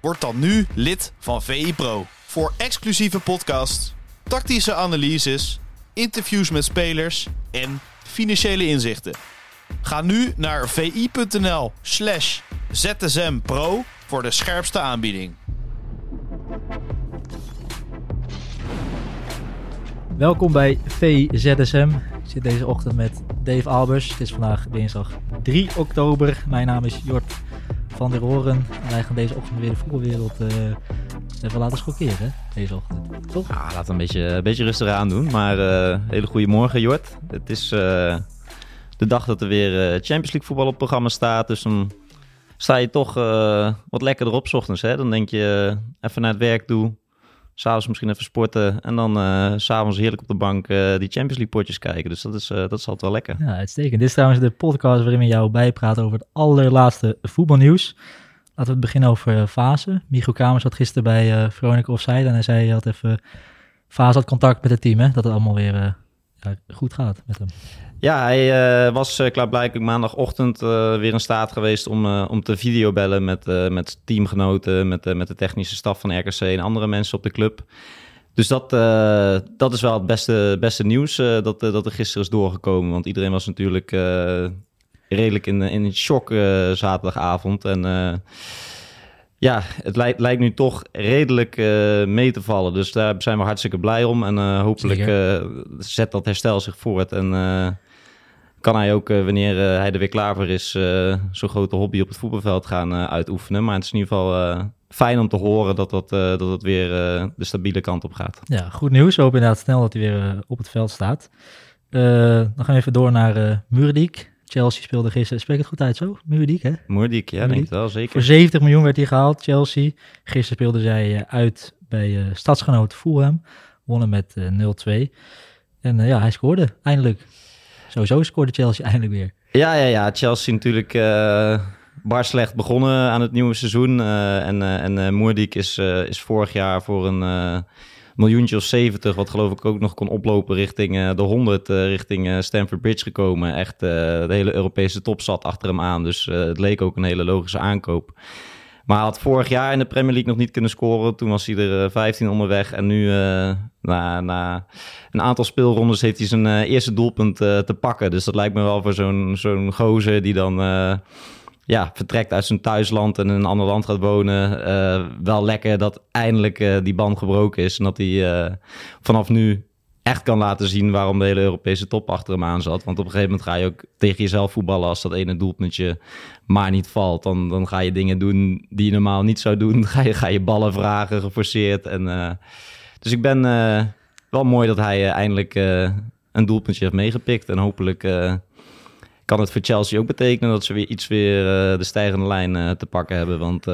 Word dan nu lid van VI Pro. Voor exclusieve podcasts, tactische analyses, interviews met spelers en financiële inzichten. Ga nu naar vi.nl slash zsmpro voor de scherpste aanbieding. Welkom bij VZSM. Ik zit deze ochtend met Dave Albers. Het is vandaag dinsdag 3 oktober. Mijn naam is Jort van der Horen. En wij gaan deze ochtend weer de voetbalwereld eh, even laten schokkeren. Deze ochtend. Toch? Ja, we een beetje, een beetje rustig aan doen. Maar eh hele goede morgen, Jort. Het is eh, de dag dat er weer Champions League voetbal op programma staat. Dus dan sta je toch wat lekkerder op 's ochtends. Hè? Dan denk je even naar het werk toe. S'avonds misschien even sporten. En dan s s'avonds heerlijk op de bank eh, die Champions League potjes kijken. Dus dat is, eh, dat altijd wel lekker. Ja, uitstekend. Dit is trouwens de podcast waarin we jou bijpraten over het allerlaatste voetbalnieuws. Laten we beginnen over Fase. Michiel Kamers zat gisteren bij eh Veronica Offside en hij zei hij had even... Fase had contact met het team, hè? Dat het allemaal weer goed gaat met hem. Ja, hij eh, was uh, klaarblijkelijk maandagochtend eh, weer in staat geweest om, eh, om te videobellen met, eh, met teamgenoten, met, eh, met de technische staf van RKC en andere mensen op de club. Dus dat, eh, dat is wel het beste, beste nieuws eh, dat, eh, dat er gisteren is doorgekomen. Want iedereen was natuurlijk eh, redelijk in, in shock eh, zaterdagavond. En eh, ja, het lijkt, lijkt nu toch redelijk eh, mee te vallen. Dus daar zijn we hartstikke blij om. En eh, hopelijk eh, zet dat herstel zich voort. En eh, kan hij ook, eh, wanneer eh, hij er weer klaar voor is, eh, zo'n grote hobby op het voetbalveld gaan uitoefenen. Maar het is in ieder geval fijn om te horen dat dat, dat het weer de stabiele kant op gaat. Ja, goed nieuws. We hopen inderdaad snel dat hij weer op het veld staat. Dan gaan we even door naar Murdiek. Chelsea speelde gisteren, spreek het goed uit zo? Murdiek, hè? Ja, denk ik wel, Voor zeker. 70 70 miljoen werd hij gehaald, Chelsea. Gisteren speelden zij uit bij eh, stadsgenoot Fulham. Wonnen met eh 0-2. En ja, hij scoorde eindelijk. Sowieso scoorde Chelsea eindelijk weer. Ja, ja, ja. Chelsea natuurlijk eh bar slecht begonnen aan het nieuwe seizoen. eh, en eh en Moerdijk is, is vorig jaar voor een miljoentje of 70, wat geloof ik ook nog kon oplopen richting de 100, eh, richting Stamford Bridge gekomen. Echt, de hele Europese top zat achter hem aan. Dus het leek ook een hele logische aankoop. Maar had vorig jaar in de Premier League nog niet kunnen scoren. Toen was hij er eh, 15 onderweg. En nu, eh, na, na een aantal speelrondes, heeft hij zijn eh, eerste doelpunt eh, te pakken. Dus dat lijkt me wel voor zo'n zo'n gozer die dan eh, ja, vertrekt uit zijn thuisland en in een ander land gaat wonen. eh, wel lekker dat eindelijk eh, die band gebroken is. En dat hij eh, vanaf nu echt kan laten zien waarom de hele Europese top achter hem aan zat. Want op een gegeven moment ga je ook tegen jezelf voetballen als dat ene doelpuntje maar niet valt. Dan, dan ga je dingen doen die je normaal niet zou doen. Ga je, ga je ballen vragen, geforceerd. En, eh, dus ik ben eh, wel mooi dat hij eh, eindelijk een doelpuntje heeft meegepikt. En hopelijk kan het voor Chelsea ook betekenen dat ze weer iets weer de stijgende lijn te pakken hebben. Want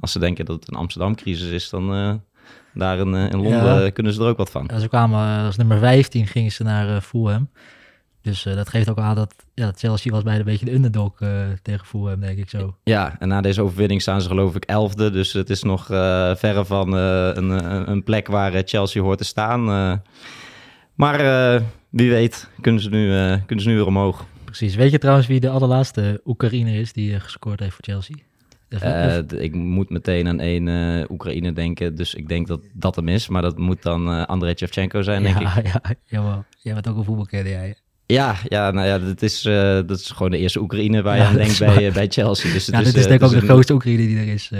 als ze denken dat het een Amsterdam-crisis is, dan daar in, eh, in Londen Ja. kunnen ze er ook wat van. Ja, ze kwamen eh, als nummer 15 gingen ze naar eh, Fulham. Dus dat geeft ook aan dat ja, Chelsea was bijna een beetje de underdog tegen Fulham, denk ik zo. Ja, en na deze overwinning staan ze geloof ik elfde. Dus het is nog verre van een, een- plek waar Chelsea hoort te staan. maar wie weet kunnen ze, nu, kunnen ze nu weer omhoog. Precies. Weet je trouwens wie de allerlaatste Oekraïner is die gescoord heeft voor Chelsea? Eh, ik moet meteen aan één eh, Oekraïne denken. Dus ik denk dat dat hem is. Maar dat moet dan eh Andrei Shevchenko zijn, denk ik. ja, ja, jawel. Jij bent ook een voetbalkenner, jij. Ja, ja, nou ja, dat is, dat is gewoon de eerste Oekraïne waar je Ja, aan denkt is bij, bij Chelsea. Dus het Ja, dit is eh, denk ik ook de een- grootste Oekraïne die er is,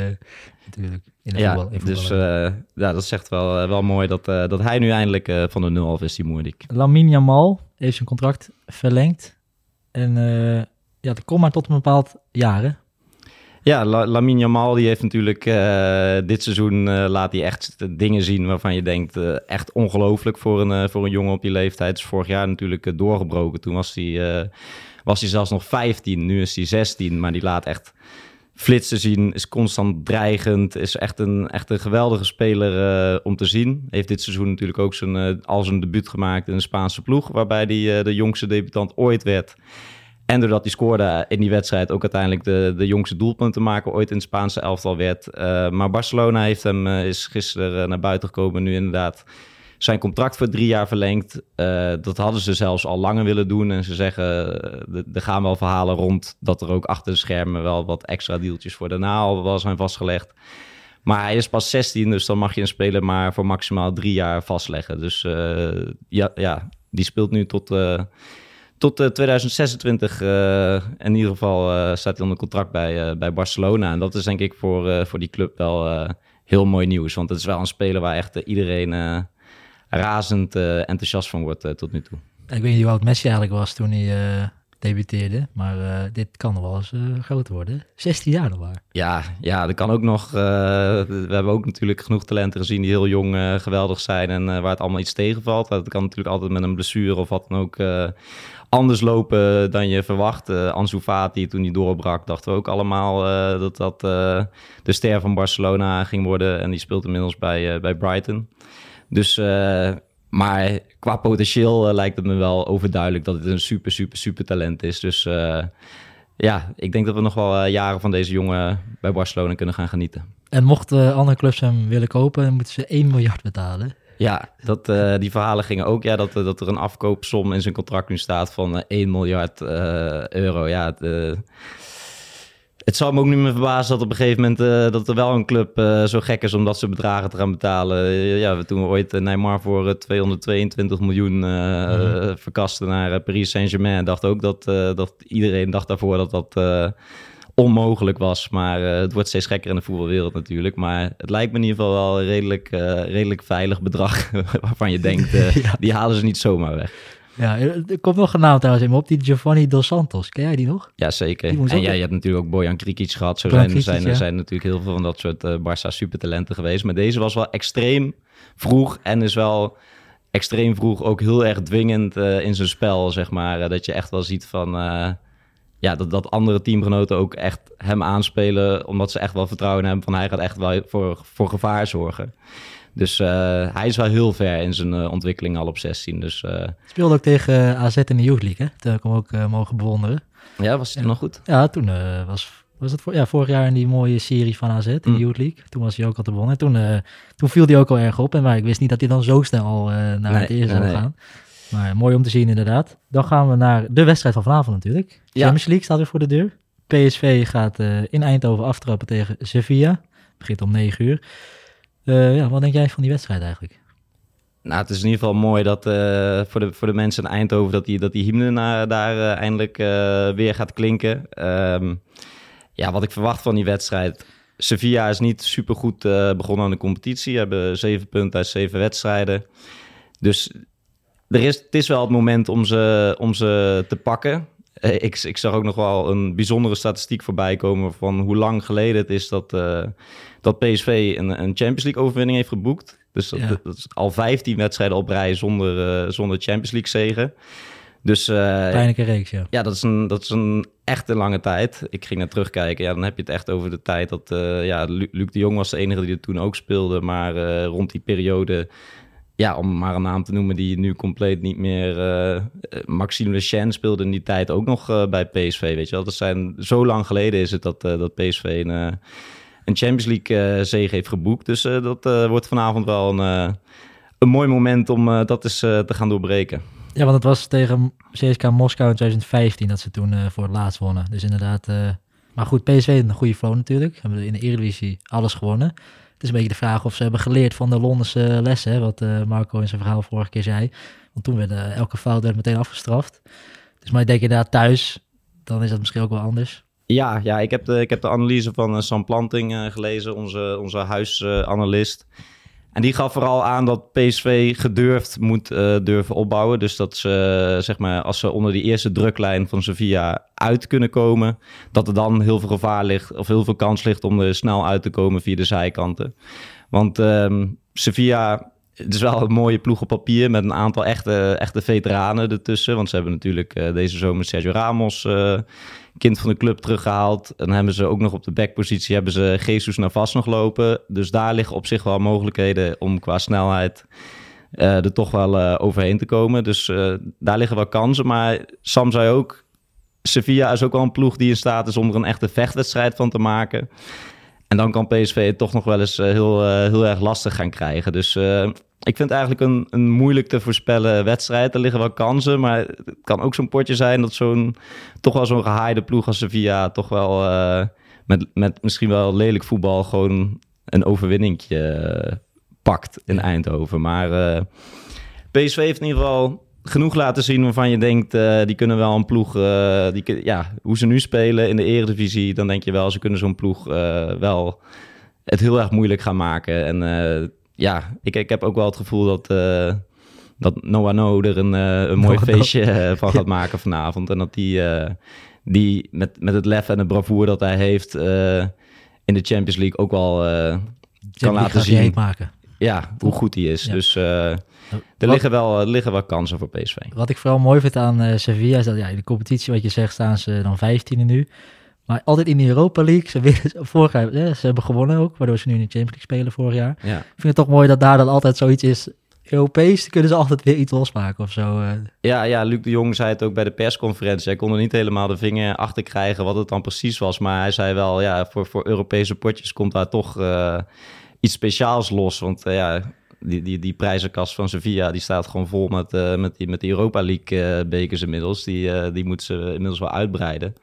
natuurlijk, in de Ja, voetbal. In dus ja, dat is echt wel, wel mooi dat, dat hij nu eindelijk van de nul af is, die Moerdik. Lamine Yamal heeft zijn contract verlengd. En ja, dat komt maar tot een bepaald jaar, hè? Ja, La- Lamine Yamal die heeft natuurlijk eh, dit seizoen eh, laat hij echt dingen zien waarvan je denkt eh, echt ongelooflijk voor een, voor een jongen op die leeftijd. Is vorig jaar natuurlijk doorgebroken. Toen was hij, was hij zelfs nog 15, nu is hij 16, maar die laat echt flitsen zien, is constant dreigend, is echt een, echt een geweldige speler om te zien. Heeft dit seizoen natuurlijk ook zijn, al zijn debuut gemaakt in een Spaanse ploeg, waarbij hij de jongste debutant ooit werd. En doordat hij scoorde in die wedstrijd ook uiteindelijk de, de jongste doelpunten maken ooit in het Spaanse elftal werd. maar Barcelona heeft hem, is gisteren naar buiten gekomen, nu inderdaad zijn contract voor drie jaar verlengd. Dat hadden ze zelfs al langer willen doen. En ze zeggen, er gaan wel verhalen rond dat er ook achter de schermen wel wat extra deeltjes voor daarna al zijn vastgelegd. Maar hij is pas 16, dus dan mag je een speler maar voor maximaal drie jaar vastleggen. Dus ja, ja, die speelt nu tot, tot 2026. in ieder geval staat hij onder contract bij, bij Barcelona. En dat is denk ik voor, voor die club wel heel mooi nieuws. Want het is wel een speler waar echt iedereen razend enthousiast van wordt tot nu toe. Ik weet niet hoe oud Messi eigenlijk was toen hij debuteerde, maar dit kan wel eens groot worden. 16 jaar nog maar. Ja, ja, dat kan ook nog. we hebben ook natuurlijk genoeg talenten gezien die heel jong geweldig zijn en waar het allemaal iets tegenvalt. Dat kan natuurlijk altijd met een blessure of wat dan ook anders lopen dan je verwacht. Uh, Ansu Fati, toen hij doorbrak, dachten we ook allemaal dat dat de ster van Barcelona ging worden. En die speelt inmiddels bij, bij Brighton. Dus, uh, maar qua potentieel uh, lijkt het me wel overduidelijk dat het een super, super, super talent is. Dus uh, ja, ik denk dat we nog wel jaren van deze jongen bij Barcelona kunnen gaan genieten. En mochten andere clubs hem willen kopen, dan moeten ze 1 miljard betalen. Ja, dat, die verhalen gingen ook. Ja, dat, dat er een afkoopsom in zijn contract nu staat van 1 miljard euro. Ja, het, het zal me ook niet meer verbazen dat op een gegeven moment uh, dat er wel een club uh, zo gek is om dat soort bedragen te gaan betalen. Uh, ja, toen we ooit Neymar voor 222 miljoen mm. verkasten naar Paris Saint-Germain, dacht ook dat, dat iedereen dacht daarvoor dat dat onmogelijk was. Maar het wordt steeds gekker in de voetbalwereld natuurlijk. Maar het lijkt me in ieder geval wel een redelijk, redelijk veilig bedrag waarvan je denkt, ja. die halen ze niet zomaar weg. Ja, er komt nog een naam trouwens in me op, die Giovanni Dos Santos. Ken jij die nog? Ja, zeker. En jij hebt natuurlijk ook Bojan Krikic gehad. Zo zijn, zijn, er zijn natuurlijk heel veel van dat soort uh, Barça supertalenten geweest. Maar deze was wel extreem vroeg en is wel extreem vroeg ook heel erg dwingend uh, in zijn spel, zeg maar. Uh, dat je echt wel ziet van... ja, dat, dat andere teamgenoten ook echt hem aanspelen... omdat ze echt wel vertrouwen hebben van hij gaat echt wel voor, voor gevaar zorgen. Dus uh, hij is wel heel ver in zijn uh, ontwikkeling al op 16. Dus, uh... Speelde ook tegen AZ in de Youth League, hè? Dat heb ik hem ook mogen bewonderen. Ja, was hij nog goed? Ja, toen was, was het voor, ja, vorig jaar in die mooie serie van AZ in de mm. Youth League. Toen was hij ook al te begonnen. toen, toen viel hij ook al erg op. En maar ik wist niet dat hij dan zo snel al naar nee, het eerste zou gaan. Maar mooi om te zien inderdaad. Dan gaan we naar de wedstrijd van vanavond natuurlijk. Ja. Champions League staat weer voor de deur. PSV gaat in Eindhoven aftrappen tegen Sevilla. Begint om 9 uur. Uh, ja, wat denk jij van die wedstrijd eigenlijk? Nou, het is in ieder geval mooi dat uh, voor, de, voor de mensen in Eindhoven dat die, dat die hymne naar, daar uh, eindelijk weer gaat klinken. Um, ja, wat ik verwacht van die wedstrijd. Sevilla is niet super goed begonnen aan de competitie. Hebben zeven punten uit zeven wedstrijden. Dus er is, het is wel het moment om ze, om ze te pakken. Ik, ik zag ook nog wel een bijzondere statistiek voorbij komen van hoe lang geleden het is dat, dat PSV een, een Champions League overwinning heeft geboekt. Dus dat, dat is al 15 wedstrijden op rij zonder, uh, zonder Champions League zegen. Dus, uh, Pijnlijke reeks, ja. Ja, dat is, een, dat is een echte lange tijd. Ik ging naar terugkijken. Ja, dan heb je het echt over de tijd dat... Ja, Luc de Jong was de enige die er toen ook speelde. Maar rond die periode... Ja, om maar een naam te noemen die nu compleet niet meer... Uh, Maxime Le Chen speelde in die tijd ook nog bij PSV, weet je wel. Dat zijn... Zo lang geleden is het dat, dat PSV... Een, een Champions League zege heeft geboekt. Dus dat wordt vanavond wel een, een mooi moment om dat eens te gaan doorbreken. Ja, want het was tegen CSK Moskou in 2015 dat ze toen voor het laatst wonnen. Dus inderdaad, maar goed, PSV een goede flow natuurlijk. Hebben in de Eredivisie alles gewonnen. Het is een beetje de vraag of ze hebben geleerd van de Londense lessen, wat Marco in zijn verhaal vorige keer zei. Want toen werd elke fout werd meteen afgestraft. Dus maar ik denk inderdaad thuis, dan is dat misschien ook wel anders. Ja, ja ik, heb de, ik heb de analyse van uh, Sam Planting gelezen, onze, onze huisanalist. En die gaf vooral aan dat PSV gedurfd moet uh, durven opbouwen. Dus dat ze, zeg maar, als ze onder die eerste druklijn van Sevilla uit kunnen komen, dat er dan heel veel gevaar ligt, of heel veel kans ligt om er snel uit te komen via de zijkanten. Want um, Sevilla het is wel een mooie ploeg op papier met een aantal echte, echte veteranen ertussen. Want ze hebben natuurlijk uh, deze zomer Sergio Ramos kind van de club teruggehaald. En hebben ze ook nog op de backpositie hebben ze Jesus Navas nog lopen. Dus daar liggen op zich wel mogelijkheden om qua snelheid eh, er toch wel eh, overheen te komen. Dus eh, daar liggen wel kansen. Maar Sam zei ook, Sevilla is ook wel een ploeg die in staat is om er een echte vechtwedstrijd van te maken. En dan kan PSV toch nog wel eens heel, heel erg lastig gaan krijgen. Dus ik vind eigenlijk een, een moeilijk te voorspellen wedstrijd. Er liggen wel kansen, maar het kan ook zo'n potje zijn dat zo'n toch wel zo'n gehaaide ploeg als Sevilla toch wel met, met misschien wel lelijk voetbal gewoon een overwinningje pakt in Eindhoven. Maar uh, PSV heeft in ieder geval genoeg laten zien waarvan je denkt, die kunnen wel een ploeg, die, ja, hoe ze nu spelen in de eredivisie, dan denk je wel, ze kunnen zo'n ploeg wel het heel erg moeilijk gaan maken. En ja, ik, ik heb ook wel het gevoel dat, dat Noah No er een, een mooi feestje van gaat maken vanavond. En dat die, die met, met het lef en de bravoure dat hij heeft in de Champions League ook wel kan laten zien. Maken ja, hoe goed hij is. Dus uh, er liggen wel, er liggen wel kansen voor PSV. Wat ik vooral mooi vind aan uh, Sevilla is dat ja, in de competitie, wat je zegt, staan ze dan 15e nu. Maar altijd in de Europa League, ze, winnen, vorig jaar, ze hebben gewonnen ook, waardoor ze nu in de Champions League spelen vorig jaar. Ja. Ik vind het toch mooi dat daar dan altijd zoiets is. Europees kunnen ze altijd weer iets losmaken of zo. Uh. Ja, ja, Luc de Jong zei het ook bij de persconferentie. Hij kon er niet helemaal de vinger achter krijgen wat het dan precies was. Maar hij zei wel, ja, voor, voor Europese potjes komt daar toch iets speciaals los. Want uh, ja, die, die, die prijzenkast van Sevilla die staat gewoon vol met, uh, met, die, met die Europa League bekers inmiddels. Die, die moeten ze inmiddels wel uitbreiden.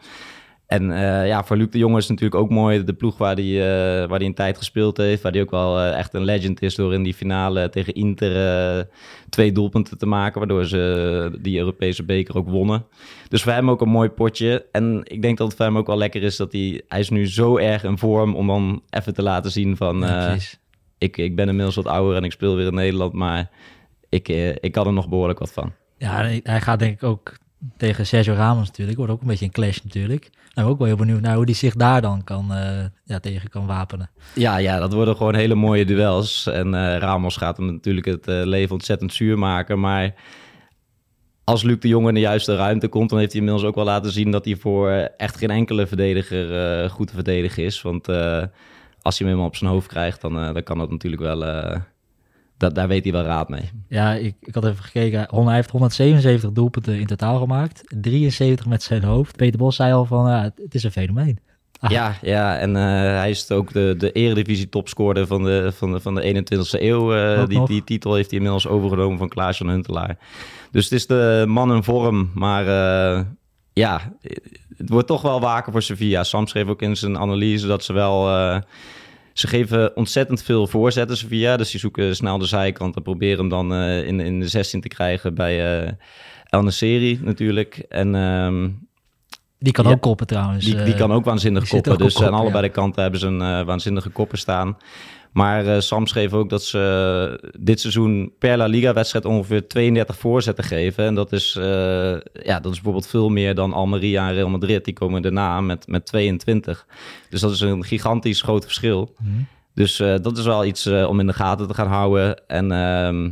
En ja, voor Luc de Jong is het natuurlijk ook mooi. De ploeg waar hij waar die een tijd gespeeld heeft. Waar hij ook wel echt een legend is door in die finale tegen Inter twee doelpunten te maken. Waardoor ze die Europese beker ook wonnen. Dus voor hem ook een mooi potje. En ik denk dat het voor hem ook wel lekker is dat hij... Hij is nu zo erg in vorm om dan even te laten zien van... Ja, ik, ik ben inmiddels wat ouder en ik speel weer in Nederland. Maar ik, ik kan er nog behoorlijk wat van. Ja, hij gaat denk ik ook tegen Sergio Ramos natuurlijk. Wordt ook een beetje een clash natuurlijk. Nou, ook wel heel benieuwd naar hoe die zich daar dan kan, uh, ja, tegen kan wapenen. Ja, ja, dat worden gewoon hele mooie duels. En uh, Ramos gaat hem natuurlijk het uh, leven ontzettend zuur maken. Maar als Luc de Jong in de juiste ruimte komt, dan heeft hij inmiddels ook wel laten zien dat hij voor echt geen enkele verdediger goed te verdedigen is. Want als hij hem helemaal op zijn hoofd krijgt, dan, dan kan dat natuurlijk wel dat, daar weet hij wel raad mee. Ja, ik, ik had even gekeken. Hij heeft 177 doelpunten in totaal gemaakt. 73 met zijn hoofd. Peter Bos zei al van, het is een fenomeen. Ah. Ja, ja, en uh, hij is ook de, de eredivisie topscorer van de, van de, van de 21ste eeuw. Uh, die, die titel heeft hij inmiddels overgenomen van Klaas-Jan Huntelaar. Dus het is de man in vorm. Maar uh, ja, het wordt toch wel waken voor Sevilla. Sam schreef ook in zijn analyse dat ze wel ze geven ontzettend veel voorzetten, Sevilla. Dus die zoeken snel de zijkant en proberen hem dan uh, in, in de 16 te krijgen bij uh, El Serie natuurlijk. En... Um, die kan ook koppen trouwens. Die, die kan ook waanzinnig koppen. Dus aan allebei de kanten hebben ze een uh, waanzinnige koppen staan. Maar uh, Sam schreef ook dat ze dit seizoen per La Liga-wedstrijd ongeveer 32 voorzetten geven. En dat is, uh, ja, dat is bijvoorbeeld veel meer dan Almeria en Real Madrid. Die komen daarna met, met 22. Dus dat is een gigantisch groot verschil. Mm. Dus dat is wel iets om in de gaten te gaan houden. En ehm,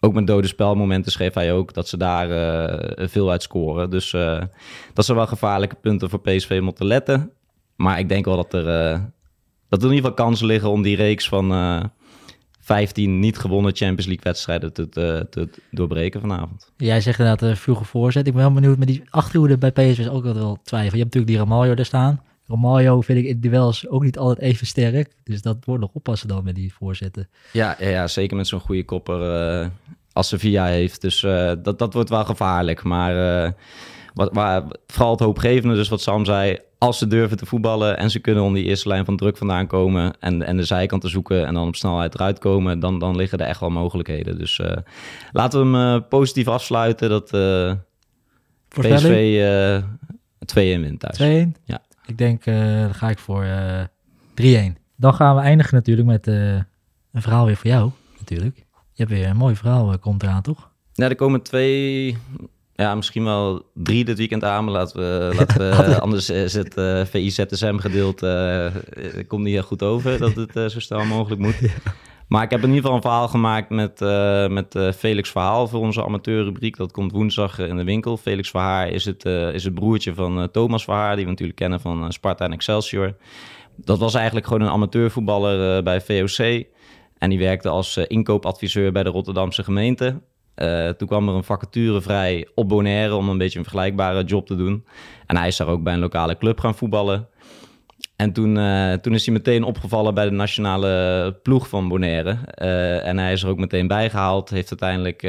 ook met dode spelmomenten schreef hij ook dat ze daar veel uit scoren. Dus dat zijn wel gevaarlijke punten voor PSV om op te letten. Maar ik denk wel dat er dat er in ieder geval kansen liggen om die reeks van uh, eh, 15 niet gewonnen Champions League wedstrijden te, te, te, doorbreken vanavond. Jij zegt inderdaad uh, vroege voorzet. Ik ben wel benieuwd met die achterhoede bij PSV is ook wel twijfel. Je hebt natuurlijk die Ramaljo daar staan. Ramaljo vind ik in duels ook niet altijd even sterk. Dus dat wordt nog oppassen dan met die voorzetten. Ja, ja, ja zeker met zo'n goede kopper uh, als Sevilla heeft. Dus dat, dat wordt wel gevaarlijk. Maar wat, waar, vooral het hoopgevende, dus wat Sam zei, als ze durven te voetballen en ze kunnen onder die eerste lijn van druk vandaan komen en, en de zijkanten zoeken en dan op snelheid eruit komen, dan, dan liggen er echt wel mogelijkheden. Dus uh, laten we hem uh, positief afsluiten dat uh, PSV 2-1 wint thuis. 2-1? Ja. Ik denk, dan ga ik voor 3-1. Dan gaan we eindigen natuurlijk met een verhaal weer voor jou, natuurlijk. Je hebt weer een mooi verhaal, komt eraan, toch? Ja, er komen twee ja, misschien wel drie dit weekend aan, laten we, laten we anders is het uh, VI-ZSM gedeelte uh, komt niet heel goed over dat het uh, zo snel mogelijk moet. Maar ik heb in ieder geval een verhaal gemaakt met, uh, met Felix Verhaal voor onze amateurrubriek. Dat komt woensdag in de winkel. Felix Verhaar is het, is het broertje van Thomas Verhaar, die we natuurlijk kennen van Sparta en Excelsior. Dat was eigenlijk gewoon een amateurvoetballer bij VOC. En die werkte als inkoopadviseur bij de Rotterdamse gemeente. Toen kwam er een vacature vrij op Bonaire om een beetje een vergelijkbare job te doen. En hij is daar ook bij een lokale club gaan voetballen. En toen, uh, toen is hij meteen opgevallen bij de nationale ploeg van Bonaire. Uh, en hij is er ook meteen bijgehaald. Heeft uiteindelijk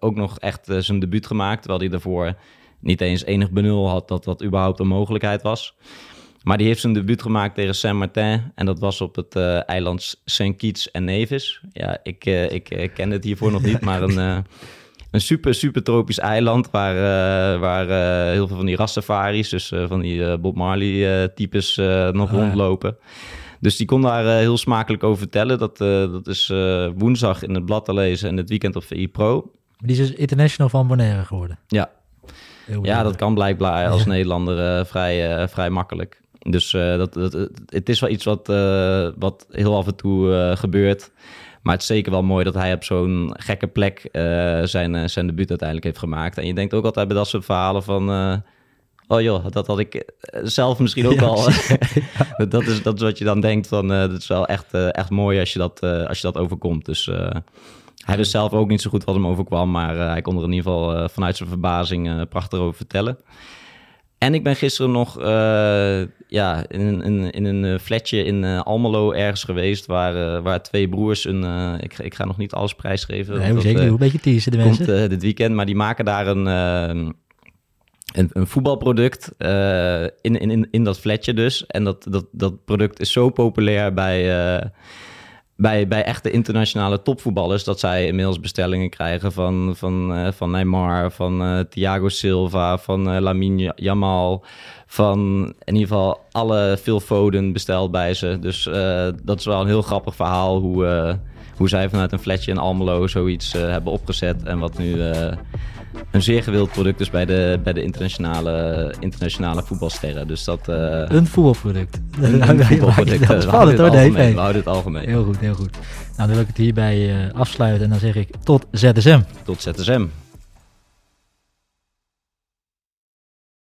ook nog echt zijn debuut gemaakt. Terwijl hij daarvoor niet eens enig benul had dat dat überhaupt een mogelijkheid was. Maar die heeft zijn debuut gemaakt tegen Saint-Martin. En dat was op het eiland Saint Kitts en Nevis. Ja, ik, ik ken het hiervoor nog niet, maar een een super, super tropisch eiland waar, uh, waar uh, heel veel van die rastafaris, dus uh, van die Bob Marley types nog ah, rondlopen. Dus die kon daar heel smakelijk over vertellen. Dat, dat is woensdag in het blad te lezen en het weekend op VI Pro. Die is dus international van Bonaire geworden. Ja, ja dat kan blijkbaar als Nederlander vrij, vrij makkelijk. Dus dat, dat, het is wel iets wat, wat heel af en toe gebeurt. Maar het is zeker wel mooi dat hij op zo'n gekke plek zijn, zijn debuut uiteindelijk heeft gemaakt. En je denkt ook altijd bij dat soort verhalen van... Oh joh, dat had ik zelf misschien ook al. dat, is, dat is wat je dan denkt van... dat is wel echt, echt mooi als je dat, als je dat overkomt. Dus hij wist zelf ook niet zo goed wat hem overkwam. Maar hij kon er in ieder geval vanuit zijn verbazing prachtig over vertellen. En ik ben gisteren nog uh, ja, in, in, in een eh, flatje in uh, Almelo ergens geweest... waar, uh, waar twee broers een... ik, ik ga nog niet alles prijsgeven. Nee, dat, zeker een beetje teasen de mensen. Komt dit weekend, maar die maken daar een... Een, een, voetbalproduct in, in, in dat flatje dus. En dat, dat, dat product is zo populair bij, bij, bij echte internationale topvoetballers dat zij inmiddels bestellingen krijgen van, van, uh, van Neymar, van uh, Thiago Silva, van uh, Lamine Jamal, van in ieder geval alle Phil Foden besteld bij ze. Dus dat is wel een heel grappig verhaal hoe, hoe zij vanuit een flatje in Almelo zoiets hebben opgezet en wat nu een zeer gewild product is bij de, bij de internationale, internationale voetbalsterren. Dus dat, uh, een voetbalproduct. Een voetbalproduct. Dat spannend hoor, Dave. We houden het algemeen. Heel goed, heel goed. Nou, dan wil ik het hierbij uh, afsluiten en dan zeg ik tot ZSM. Tot ZSM.